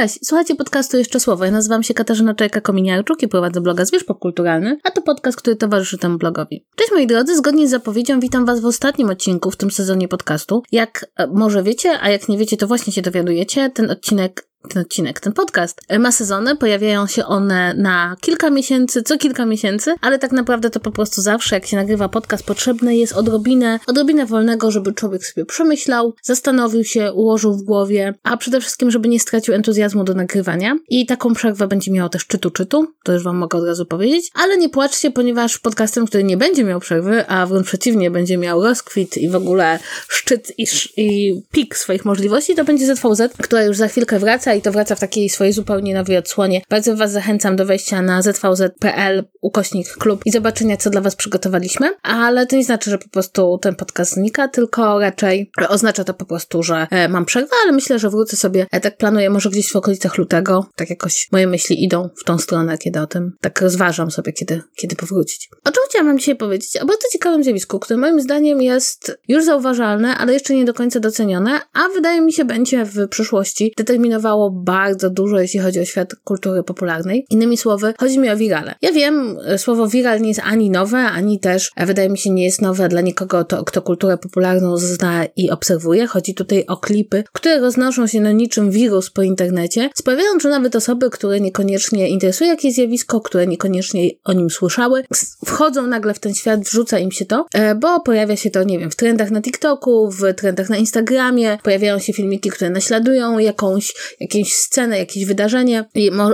Cześć, słuchajcie podcastu Jeszcze Słowo. Ja nazywam się Katarzyna Czajka-Kominiarczuk i prowadzę bloga Zwierz Popkulturalny, a to podcast, który towarzyszy temu blogowi. Cześć moi drodzy, zgodnie z zapowiedzią witam was w ostatnim odcinku w tym sezonie podcastu. Jak e, może wiecie, a jak nie wiecie, to właśnie się dowiadujecie, ten odcinek ten odcinek, ten podcast ma sezony, pojawiają się one na kilka miesięcy, co kilka miesięcy, ale tak naprawdę to po prostu zawsze, jak się nagrywa podcast, potrzebne jest odrobinę, odrobinę wolnego, żeby człowiek sobie przemyślał, zastanowił się, ułożył w głowie, a przede wszystkim, żeby nie stracił entuzjazmu do nagrywania. I taką przerwę będzie miało też czytu czytu, to już wam mogę od razu powiedzieć, ale nie płaczcie, ponieważ podcastem, który nie będzie miał przerwy, a wręcz przeciwnie, będzie miał rozkwit i w ogóle szczyt i, i pik swoich możliwości, to będzie ZVZ, która już za chwilkę wraca wraca i to wraca w takiej swojej zupełnie nowej odsłonie. Bardzo Was zachęcam do wejścia na zvz.pl ukośnik klub i zobaczenia, co dla Was przygotowaliśmy, ale to nie znaczy, że po prostu ten podcast znika, tylko raczej oznacza to po prostu, że e, mam przerwę, ale myślę, że wrócę sobie, e, tak planuję, może gdzieś w okolicach lutego, tak jakoś moje myśli idą w tą stronę, kiedy o tym tak rozważam sobie, kiedy, kiedy powrócić. O czym chciałam dzisiaj powiedzieć? O bardzo ciekawym zjawisku, które moim zdaniem jest już zauważalne, ale jeszcze nie do końca docenione, a wydaje mi się będzie w przyszłości determinowało bardzo dużo, jeśli chodzi o świat kultury popularnej. Innymi słowy, chodzi mi o wirale. Ja wiem, słowo viral nie jest ani nowe, ani też, wydaje mi się, nie jest nowe dla nikogo, to, kto kulturę popularną zna i obserwuje. Chodzi tutaj o klipy, które roznoszą się na niczym wirus po internecie, sprawiają, że nawet osoby, które niekoniecznie interesuje jakieś zjawisko, które niekoniecznie o nim słyszały, wchodzą nagle w ten świat, wrzuca im się to, e, bo pojawia się to, nie wiem, w trendach na TikToku, w trendach na Instagramie, pojawiają się filmiki, które naśladują jakąś, jakąś scenę, jakieś wydarzenie.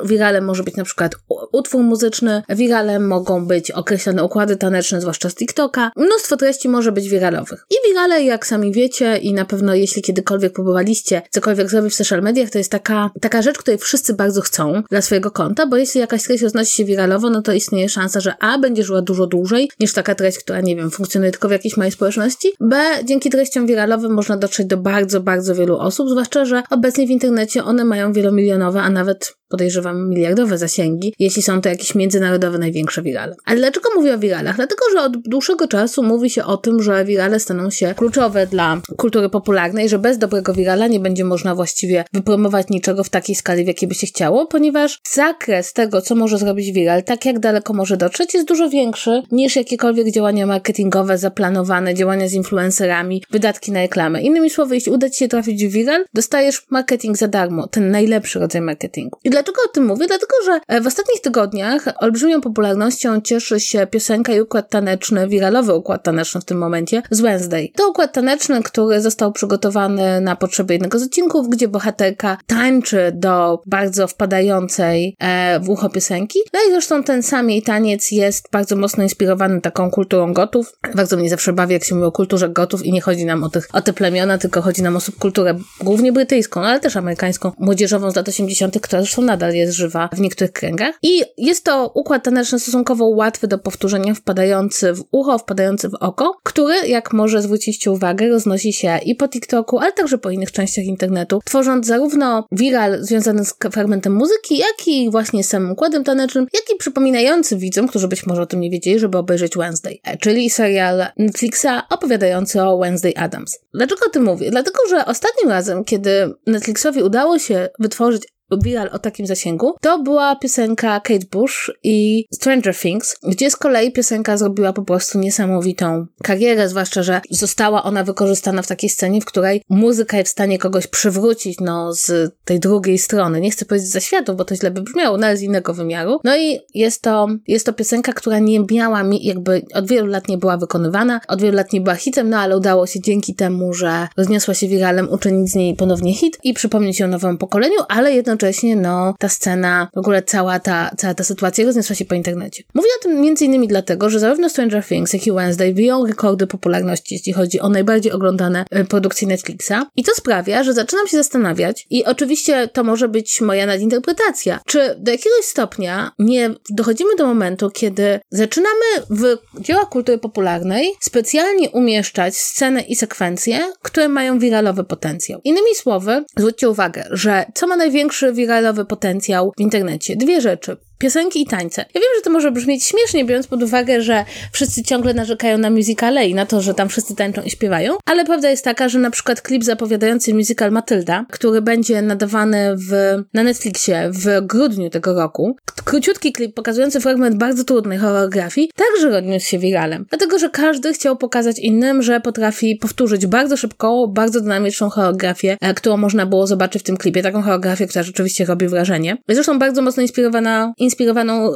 Wiralem może być na przykład utwór muzyczny, wiralem mogą być określone układy taneczne, zwłaszcza z TikToka. Mnóstwo treści może być wiralowych. I wirale, jak sami wiecie i na pewno jeśli kiedykolwiek próbowaliście cokolwiek zrobić w social mediach, to jest taka, taka rzecz, której wszyscy bardzo chcą dla swojego konta, bo jeśli jakaś treść roznosi się wiralowo, no to istnieje szansa, że A będzie żyła dużo dłużej niż taka treść, która, nie wiem, funkcjonuje tylko w jakiejś małej społeczności, B dzięki treściom wiralowym można dotrzeć do bardzo, bardzo wielu osób, zwłaszcza, że obecnie w internecie one mają wielomilionowe, a nawet podejrzewam miliardowe zasięgi, jeśli są to jakieś międzynarodowe największe wirale. Ale dlaczego mówię o wiralach? Dlatego, że od dłuższego czasu mówi się o tym, że wirale staną się kluczowe dla kultury popularnej, że bez dobrego wirala nie będzie można właściwie wypromować niczego w takiej skali, w jakiej by się chciało, ponieważ zakres tego, co może zrobić viral, tak jak daleko może dotrzeć, jest dużo większy niż jakiekolwiek działania marketingowe, zaplanowane, działania z influencerami, wydatki na reklamę. Innymi słowy, jeśli uda Ci się trafić w viral, dostajesz marketing za darmo, ten najlepszy rodzaj marketingu. I dlaczego o tym mówię? Dlatego, że e, w ostatnich tygodniach olbrzymią popularnością cieszy się piosenka i układ taneczny, wiralowy układ taneczny w tym momencie, z Wednesday. To układ taneczny, który został przygotowany na potrzeby jednego z odcinków, gdzie bohaterka tańczy do bardzo wpadającej e, w ucho piosenki. No i zresztą ten sam jej taniec jest bardzo mocno inspirowany taką kulturą gotów. Bardzo mnie zawsze bawi, jak się mówi o kulturze gotów i nie chodzi nam o, tych, o te plemiona, tylko chodzi nam o subkulturę głównie brytyjską, ale też amerykańską, młodzieżową z lat 80., która zresztą nadal jest żywa w niektórych kręgach. I jest to układ taneczny stosunkowo łatwy do powtórzenia, wpadający w ucho, wpadający w oko, który, jak może zwrócić uwagę, roznosi się i po TikToku, ale także po innych częściach internetu, tworząc zarówno viral związany z fragmentem muzyki, jak i właśnie samym układem tanecznym, jak i przypominający widzom, którzy być może o tym nie wiedzieli, żeby obejrzeć Wednesday, e, czyli serial Netflixa opowiadający o Wednesday Adams. Dlaczego o tym mówię? Dlatego, że ostatnim razem, kiedy Netflixowi udało się wytworzyć viral o takim zasięgu, to była piosenka Kate Bush i Stranger Things, gdzie z kolei piosenka zrobiła po prostu niesamowitą karierę, zwłaszcza, że została ona wykorzystana w takiej scenie, w której muzyka jest w stanie kogoś przywrócić, no, z tej drugiej strony. Nie chcę powiedzieć za światów, bo to źle by brzmiało, no, ale z innego wymiaru. No i jest to, jest to piosenka, która nie miała mi, jakby od wielu lat nie była wykonywana, od wielu lat nie była hitem, no, ale udało się dzięki temu, że rozniosła się wiralem, uczynić z niej ponownie hit i przypomnieć ją nowemu pokoleniu, ale jedno jednocześnie, no, ta scena, w ogóle cała ta, cała ta sytuacja rozniosła się po internecie. Mówię o tym innymi dlatego, że zarówno Stranger Things, jak i Wednesday biją rekordy popularności, jeśli chodzi o najbardziej oglądane e, produkcje Netflixa. I to sprawia, że zaczynam się zastanawiać, i oczywiście to może być moja nadinterpretacja, czy do jakiegoś stopnia nie dochodzimy do momentu, kiedy zaczynamy w dziełach kultury popularnej specjalnie umieszczać sceny i sekwencje, które mają wiralowy potencjał. Innymi słowy, zwróćcie uwagę, że co ma największy największy wiralowy potencjał w internecie? Dwie rzeczy. Piosenki i tańce. Ja wiem, że to może brzmieć śmiesznie, biorąc pod uwagę, że wszyscy ciągle narzekają na musicale i na to, że tam wszyscy tańczą i śpiewają, ale prawda jest taka, że na przykład klip zapowiadający musical Matylda, który będzie nadawany w, na Netflixie w grudniu tego roku, króciutki klip pokazujący fragment bardzo trudnej choreografii, także odniósł się wiralem. Dlatego, że każdy chciał pokazać innym, że potrafi powtórzyć bardzo szybko, bardzo dynamiczną choreografię, e, którą można było zobaczyć w tym klipie. Taką choreografię, która rzeczywiście robi wrażenie. Zresztą bardzo mocno inspirowana inspirowaną,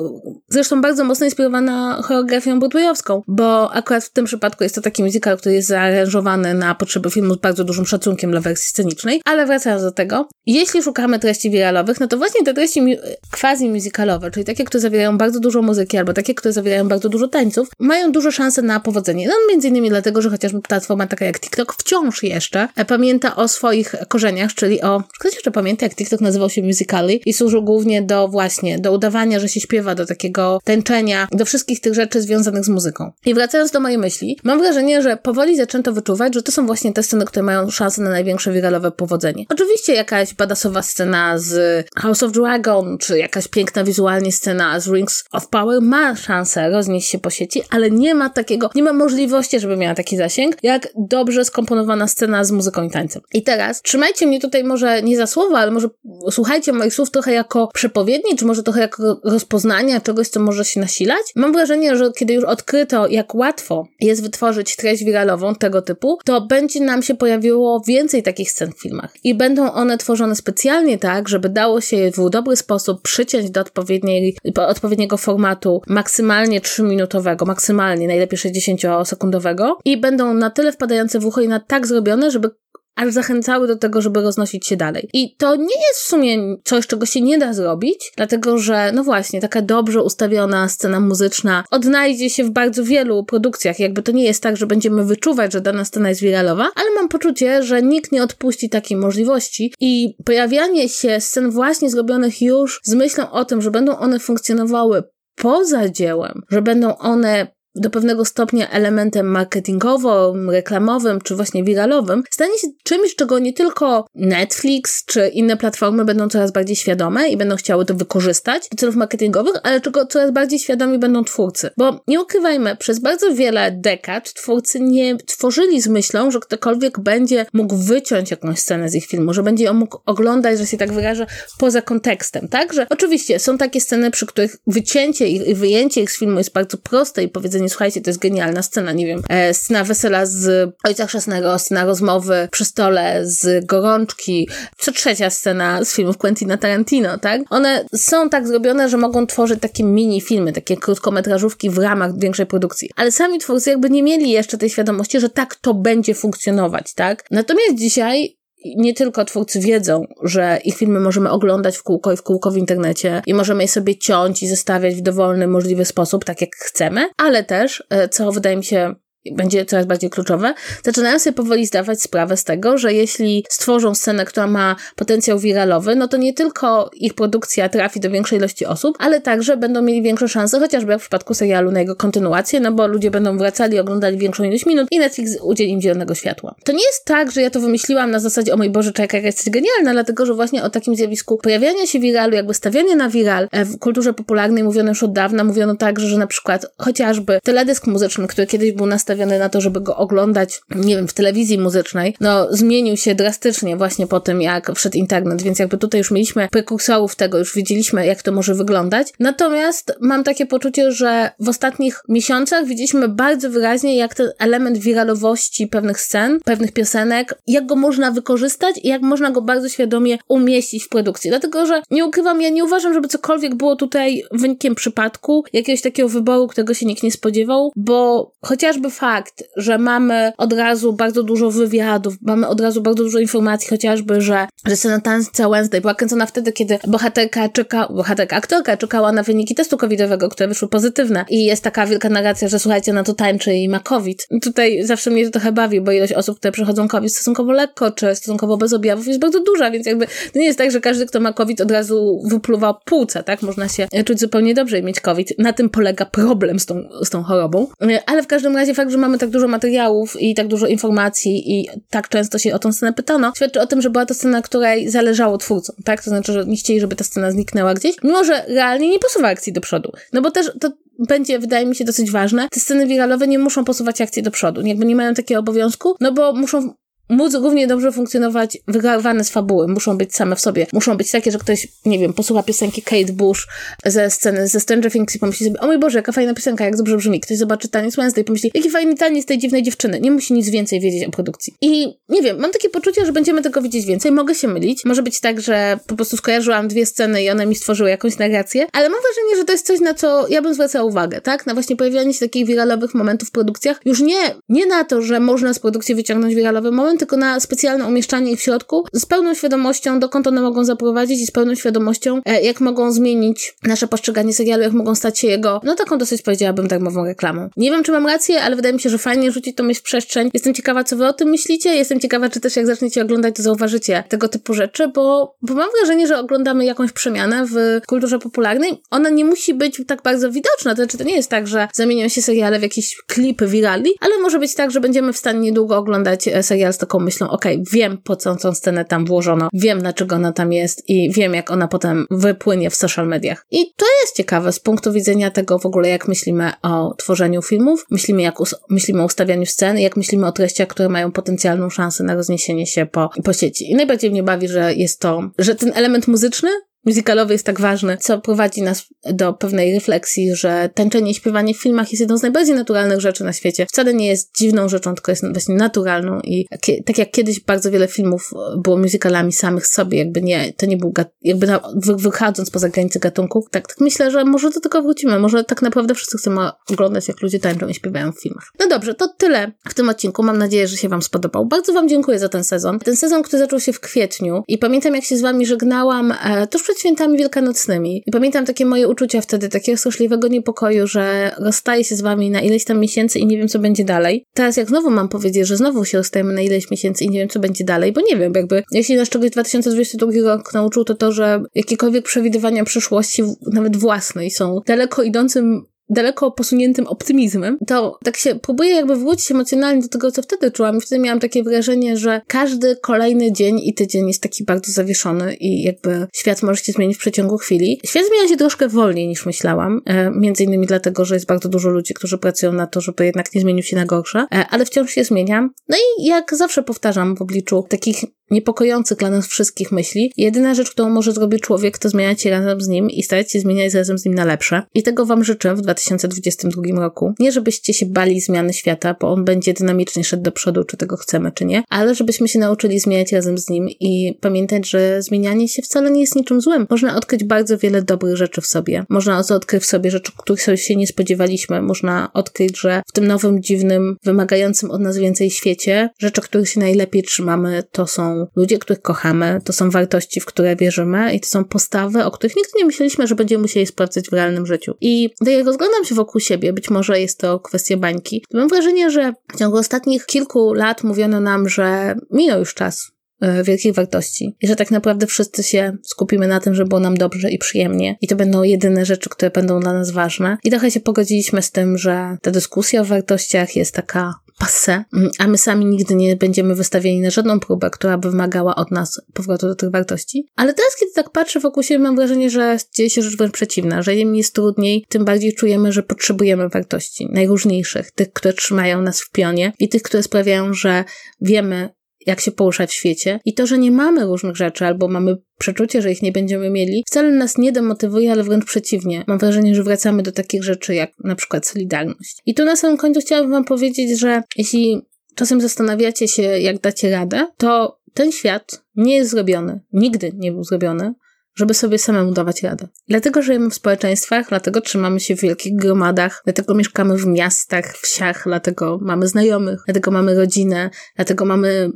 zresztą bardzo mocno inspirowana choreografią broadwayowską, bo akurat w tym przypadku jest to taki musical, który jest zaaranżowany na potrzeby filmu z bardzo dużym szacunkiem dla wersji scenicznej, ale wracając do tego, jeśli szukamy treści wiralowych, no to właśnie te treści quasi-musicalowe, czyli takie, które zawierają bardzo dużo muzyki, albo takie, które zawierają bardzo dużo tańców, mają duże szanse na powodzenie. No między innymi dlatego, że chociażby platforma taka jak TikTok wciąż jeszcze pamięta o swoich korzeniach, czyli o, ktoś jeszcze pamięta, jak TikTok nazywał się Musical.ly i służył głównie do właśnie, do udawania że się śpiewa, do takiego tańczenia, do wszystkich tych rzeczy związanych z muzyką. I wracając do mojej myśli, mam wrażenie, że powoli zaczęto wyczuwać, że to są właśnie te sceny, które mają szansę na największe wiralowe powodzenie. Oczywiście jakaś badasowa scena z House of Dragon, czy jakaś piękna wizualnie scena z Rings of Power ma szansę roznieść się po sieci, ale nie ma takiego, nie ma możliwości, żeby miała taki zasięg, jak dobrze skomponowana scena z muzyką i tańcem. I teraz trzymajcie mnie tutaj może nie za słowa, ale może słuchajcie moich słów trochę jako przepowiedni, czy może trochę jako rozpoznania czegoś, co może się nasilać. Mam wrażenie, że kiedy już odkryto, jak łatwo jest wytworzyć treść wiralową tego typu, to będzie nam się pojawiło więcej takich scen w filmach. I będą one tworzone specjalnie tak, żeby dało się je w dobry sposób przyciąć do odpowiedniej, odpowiedniego formatu, maksymalnie 3-minutowego, maksymalnie, najlepiej 60-sekundowego i będą na tyle wpadające w ucho i na tak zrobione, żeby aż zachęcały do tego, żeby roznosić się dalej. I to nie jest w sumie coś, czego się nie da zrobić, dlatego że, no właśnie, taka dobrze ustawiona scena muzyczna odnajdzie się w bardzo wielu produkcjach. Jakby to nie jest tak, że będziemy wyczuwać, że dana scena jest wiralowa, ale mam poczucie, że nikt nie odpuści takiej możliwości i pojawianie się scen właśnie zrobionych już z myślą o tym, że będą one funkcjonowały poza dziełem, że będą one do pewnego stopnia elementem marketingowym, reklamowym czy właśnie wiralowym, stanie się czymś, czego nie tylko Netflix czy inne platformy będą coraz bardziej świadome i będą chciały to wykorzystać do celów marketingowych, ale czego coraz bardziej świadomi będą twórcy. Bo nie ukrywajmy, przez bardzo wiele dekad twórcy nie tworzyli z myślą, że ktokolwiek będzie mógł wyciąć jakąś scenę z ich filmu, że będzie ją mógł oglądać, że się tak wyrażę, poza kontekstem, tak? Że oczywiście są takie sceny, przy których wycięcie i wyjęcie ich z filmu jest bardzo proste i powiedzenie powiedzenie, słuchajcie, to jest genialna scena, nie wiem, e, scena wesela z Ojca Chrzestnego, scena rozmowy przy stole z Gorączki, co trzecia scena z filmów Quentina Tarantino, tak? One są tak zrobione, że mogą tworzyć takie mini filmy, takie krótkometrażówki w ramach większej produkcji. Ale sami twórcy jakby nie mieli jeszcze tej świadomości, że tak to będzie funkcjonować, tak? Natomiast dzisiaj nie tylko twórcy wiedzą, że ich filmy możemy oglądać w kółko i w kółko w internecie i możemy je sobie ciąć i zestawiać w dowolny, możliwy sposób, tak jak chcemy, ale też, e, co wydaje mi się będzie coraz bardziej kluczowe, zaczynają sobie powoli zdawać sprawę z tego, że jeśli stworzą scenę, która ma potencjał wiralowy, no to nie tylko ich produkcja trafi do większej ilości osób, ale także będą mieli większe szanse, chociażby jak w przypadku serialu na jego kontynuację, no bo ludzie będą wracali, oglądali większą ilość minut i Netflix udzieli im zielonego światła. To nie jest tak, że ja to wymyśliłam na zasadzie, o mój Boże, czeka, jesteś genialna, dlatego, że właśnie o takim zjawisku pojawiania się wiralu, jakby stawiania na viral e, w kulturze popularnej mówiono już od dawna, mówiono także, że na przykład chociażby teledysk muzyczny, który kiedyś był nastawiony nastawiony na to, żeby go oglądać, nie wiem, w telewizji muzycznej, no zmienił się drastycznie właśnie po tym, jak wszedł internet, więc jakby tutaj już mieliśmy prekursorów tego, już widzieliśmy, jak to może wyglądać. Natomiast mam takie poczucie, że w ostatnich miesiącach widzieliśmy bardzo wyraźnie, jak ten element wiralowości pewnych scen, pewnych piosenek, jak go można wykorzystać i jak można go bardzo świadomie umieścić w produkcji. Dlatego, że nie ukrywam, ja nie uważam, żeby cokolwiek było tutaj wynikiem przypadku, jakiegoś takiego wyboru, którego się nikt nie spodziewał, bo chociażby fakt, że mamy od razu bardzo dużo wywiadów, mamy od razu bardzo dużo informacji, chociażby, że, że scena tańca Wednesday była kręcona wtedy, kiedy bohaterka czeka, bohaterka, aktorka czekała na wyniki testu covidowego, które wyszły pozytywne i jest taka wielka narracja, że słuchajcie, na to tańczy i ma covid. Tutaj zawsze mnie to trochę bawi, bo ilość osób, które przechodzą covid stosunkowo lekko, czy stosunkowo bez objawów jest bardzo duża, więc jakby to nie jest tak, że każdy, kto ma covid od razu wypluwa płuca, tak? Można się czuć zupełnie dobrze i mieć covid. Na tym polega problem z tą, z tą chorobą. Ale w każdym razie fakt że mamy tak dużo materiałów i tak dużo informacji i tak często się o tą scenę pytano, świadczy o tym, że była to scena, której zależało twórcom, tak? To znaczy, że nie chcieli, żeby ta scena zniknęła gdzieś, mimo że realnie nie posuwa akcji do przodu. No bo też to będzie, wydaje mi się, dosyć ważne. Te sceny wiralowe nie muszą posuwać akcji do przodu, jakby nie mają takiego obowiązku, no bo muszą móc równie dobrze funkcjonować wygarwane z fabuły. Muszą być same w sobie. Muszą być takie, że ktoś, nie wiem, posłucha piosenki Kate Bush ze sceny ze Stranger Things i pomyśli sobie, o mój Boże, jaka fajna piosenka, jak dobrze brzmi. Ktoś zobaczy taniec Wednesday i pomyśli, jaki fajny taniec tej dziwnej dziewczyny. Nie musi nic więcej wiedzieć o produkcji. I nie wiem, mam takie poczucie, że będziemy tego widzieć więcej. Mogę się mylić. Może być tak, że po prostu skojarzyłam dwie sceny i one mi stworzyły jakąś narrację, ale mam wrażenie, że to jest coś, na co ja bym zwracała uwagę, tak? Na właśnie pojawianie się takich wiralowych momentów w produkcjach. Już nie, nie na to, że można z produkcji wyciągnąć wiralowy moment, tylko na specjalne umieszczanie ich w środku z pełną świadomością, dokąd one mogą zaprowadzić i z pełną świadomością, e, jak mogą zmienić nasze postrzeganie serialu, jak mogą stać się jego, no taką dosyć powiedziałabym darmową reklamą. Nie wiem, czy mam rację, ale wydaje mi się, że fajnie rzucić to myśl w przestrzeń. Jestem ciekawa, co wy o tym myślicie. Jestem ciekawa, czy też jak zaczniecie oglądać, to zauważycie tego typu rzeczy, bo, bo mam wrażenie, że oglądamy jakąś przemianę w kulturze popularnej. Ona nie musi być tak bardzo widoczna, to znaczy to nie jest tak, że zamienią się seriale w jakieś klipy wirali, ale może być tak, że będziemy w stanie niedługo oglądać e, serial z taką myślą, okay, wiem po co tą scenę tam włożono, wiem dlaczego ona tam jest i wiem jak ona potem wypłynie w social mediach. I to jest ciekawe z punktu widzenia tego w ogóle jak myślimy o tworzeniu filmów, myślimy jak myślimy o ustawianiu scen, jak myślimy o treściach, które mają potencjalną szansę na rozniesienie się po, po sieci. I najbardziej mnie bawi, że jest to, że ten element muzyczny muzykalowy jest tak ważny, co prowadzi nas do pewnej refleksji, że tańczenie i śpiewanie w filmach jest jedną z najbardziej naturalnych rzeczy na świecie. Wcale nie jest dziwną rzeczą, tylko jest właśnie naturalną i tak jak kiedyś bardzo wiele filmów było muzykalami samych sobie, jakby nie, to nie był, jakby na, wychodząc poza granice gatunku, tak, tak myślę, że może do tego wrócimy, może tak naprawdę wszyscy chcemy oglądać, jak ludzie tańczą i śpiewają w filmach. No dobrze, to tyle w tym odcinku. Mam nadzieję, że się Wam spodobał. Bardzo Wam dziękuję za ten sezon. Ten sezon, który zaczął się w kwietniu i pamiętam, jak się z Wami żegnałam e, tuż przed świętami wielkanocnymi. I pamiętam takie moje uczucia wtedy, takiego straszliwego niepokoju, że rozstaję się z wami na ileś tam miesięcy i nie wiem, co będzie dalej. Teraz jak znowu mam powiedzieć, że znowu się rozstajemy na ileś miesięcy i nie wiem, co będzie dalej, bo nie wiem, jakby jeśli nas czegoś 2022 rok nauczył, to to, że jakiekolwiek przewidywania przyszłości, nawet własnej, są daleko idącym daleko posuniętym optymizmem, to tak się próbuję jakby wrócić emocjonalnie do tego, co wtedy czułam i wtedy miałam takie wrażenie, że każdy kolejny dzień i tydzień jest taki bardzo zawieszony i jakby świat może się zmienić w przeciągu chwili. Świat zmienia się troszkę wolniej niż myślałam, e, między innymi dlatego, że jest bardzo dużo ludzi, którzy pracują na to, żeby jednak nie zmienił się na gorsze, e, ale wciąż się zmieniam. No i jak zawsze powtarzam w obliczu takich niepokojących dla nas wszystkich myśli. Jedyna rzecz, którą może zrobić człowiek, to zmieniać się razem z nim i starać się zmieniać razem z nim na lepsze. I tego Wam życzę w 2022 roku. Nie żebyście się bali zmiany świata, bo on będzie dynamicznie szedł do przodu, czy tego chcemy, czy nie, ale żebyśmy się nauczyli zmieniać razem z nim i pamiętać, że zmienianie się wcale nie jest niczym złym. Można odkryć bardzo wiele dobrych rzeczy w sobie. Można odkryć w sobie rzeczy, których sobie się nie spodziewaliśmy. Można odkryć, że w tym nowym, dziwnym, wymagającym od nas więcej świecie, rzeczy, których się najlepiej trzymamy, to są ludzie, których kochamy, to są wartości, w które wierzymy i to są postawy, o których nigdy nie myśleliśmy, że będziemy musieli sprawdzać w realnym życiu. I jak rozglądam się wokół siebie, być może jest to kwestia bańki, to mam wrażenie, że w ciągu ostatnich kilku lat mówiono nam, że minął już czas e, wielkich wartości i że tak naprawdę wszyscy się skupimy na tym, żeby było nam dobrze i przyjemnie i to będą jedyne rzeczy, które będą dla nas ważne. I trochę się pogodziliśmy z tym, że ta dyskusja o wartościach jest taka passe, mm, a my sami nigdy nie będziemy wystawieni na żadną próbę, która by wymagała od nas powrotu do tych wartości. Ale teraz, kiedy tak patrzę wokół siebie, mam wrażenie, że dzieje się rzecz wręcz przeciwna, że im jest trudniej, tym bardziej czujemy, że potrzebujemy wartości najróżniejszych, tych, które trzymają nas w pionie i tych, które sprawiają, że wiemy, jak się poruszać w świecie. I to, że nie mamy różnych rzeczy, albo mamy przeczucie, że ich nie będziemy mieli, wcale nas nie demotywuje, ale wręcz przeciwnie. Mam wrażenie, że wracamy do takich rzeczy jak na przykład solidarność. I tu na samym końcu chciałabym Wam powiedzieć, że jeśli czasem zastanawiacie się, jak dacie radę, to ten świat nie jest zrobiony. Nigdy nie był zrobiony żeby sobie samemu dawać radę. Dlatego żyjemy w społeczeństwach, dlatego trzymamy się w wielkich gromadach, dlatego mieszkamy w miastach, wsiach, dlatego mamy znajomych, dlatego mamy rodzinę, dlatego mamy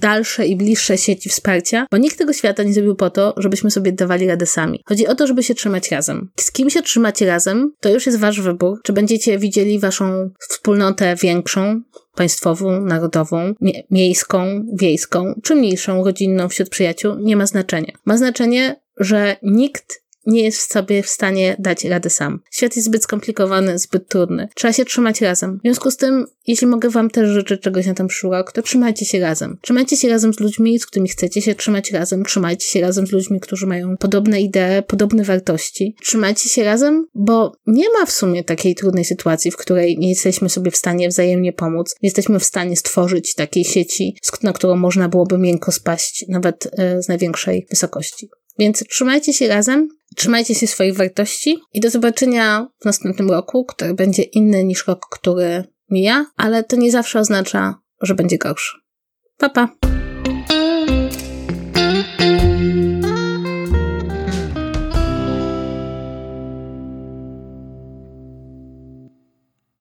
dalsze i bliższe sieci wsparcia, bo nikt tego świata nie zrobił po to, żebyśmy sobie dawali radę sami. Chodzi o to, żeby się trzymać razem. Z kim się trzymacie razem, to już jest wasz wybór. Czy będziecie widzieli waszą wspólnotę większą, państwową, narodową, mie miejską, wiejską, czy mniejszą, rodzinną wśród przyjaciół, nie ma znaczenia. Ma znaczenie, że nikt nie jest sobie w stanie dać rady sam. Świat jest zbyt skomplikowany, zbyt trudny. Trzeba się trzymać razem. W związku z tym, jeśli mogę wam też życzyć czegoś na ten przyszły to trzymajcie się razem. Trzymajcie się razem z ludźmi, z którymi chcecie się trzymać razem. Trzymajcie się razem z ludźmi, którzy mają podobne idee, podobne wartości. Trzymajcie się razem, bo nie ma w sumie takiej trudnej sytuacji, w której nie jesteśmy sobie w stanie wzajemnie pomóc. Nie jesteśmy w stanie stworzyć takiej sieci, na którą można byłoby miękko spaść, nawet e, z największej wysokości. Więc trzymajcie się razem, trzymajcie się swoich wartości i do zobaczenia w następnym roku, który będzie inny niż rok, który mija, ale to nie zawsze oznacza, że będzie gorszy. Pa, pa!